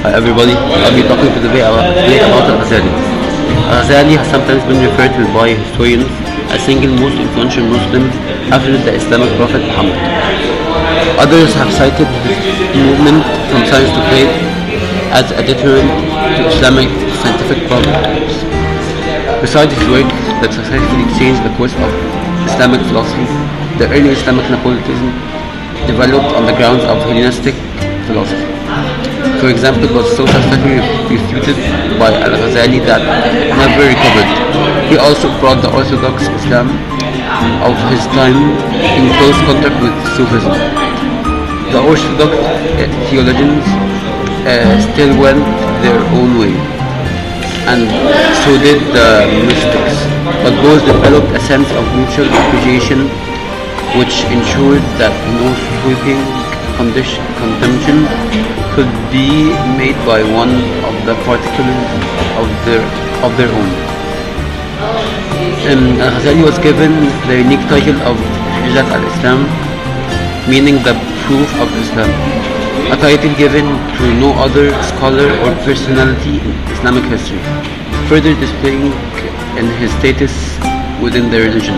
Hi everybody, I'll be talking today about, today about Al-Ghazali. Al-Ghazali uh, has sometimes been referred to by historians as single most influential Muslim after the Islamic prophet Muhammad. Others have cited his movement from science to faith as a deterrent to Islamic scientific progress. Besides his work that successfully changed the course of Islamic philosophy, the early Islamic Neoplatonism developed on the grounds of Hellenistic philosophy. For example, it was so successfully refuted by Al-Ghazali that never recovered. He also brought the Orthodox Islam of his time in close contact with Sufism. The Orthodox uh, theologians uh, still went their own way, and so did the mystics. But both developed a sense of mutual appreciation which ensured that no sweeping condemnation could be made by one of the particulars of their, of their own. And uh, Al-Ghazali was given the unique title of Hujjat al-Islam, meaning the proof of Islam, a title given to no other scholar or personality in Islamic history, further displaying in his status within the religion.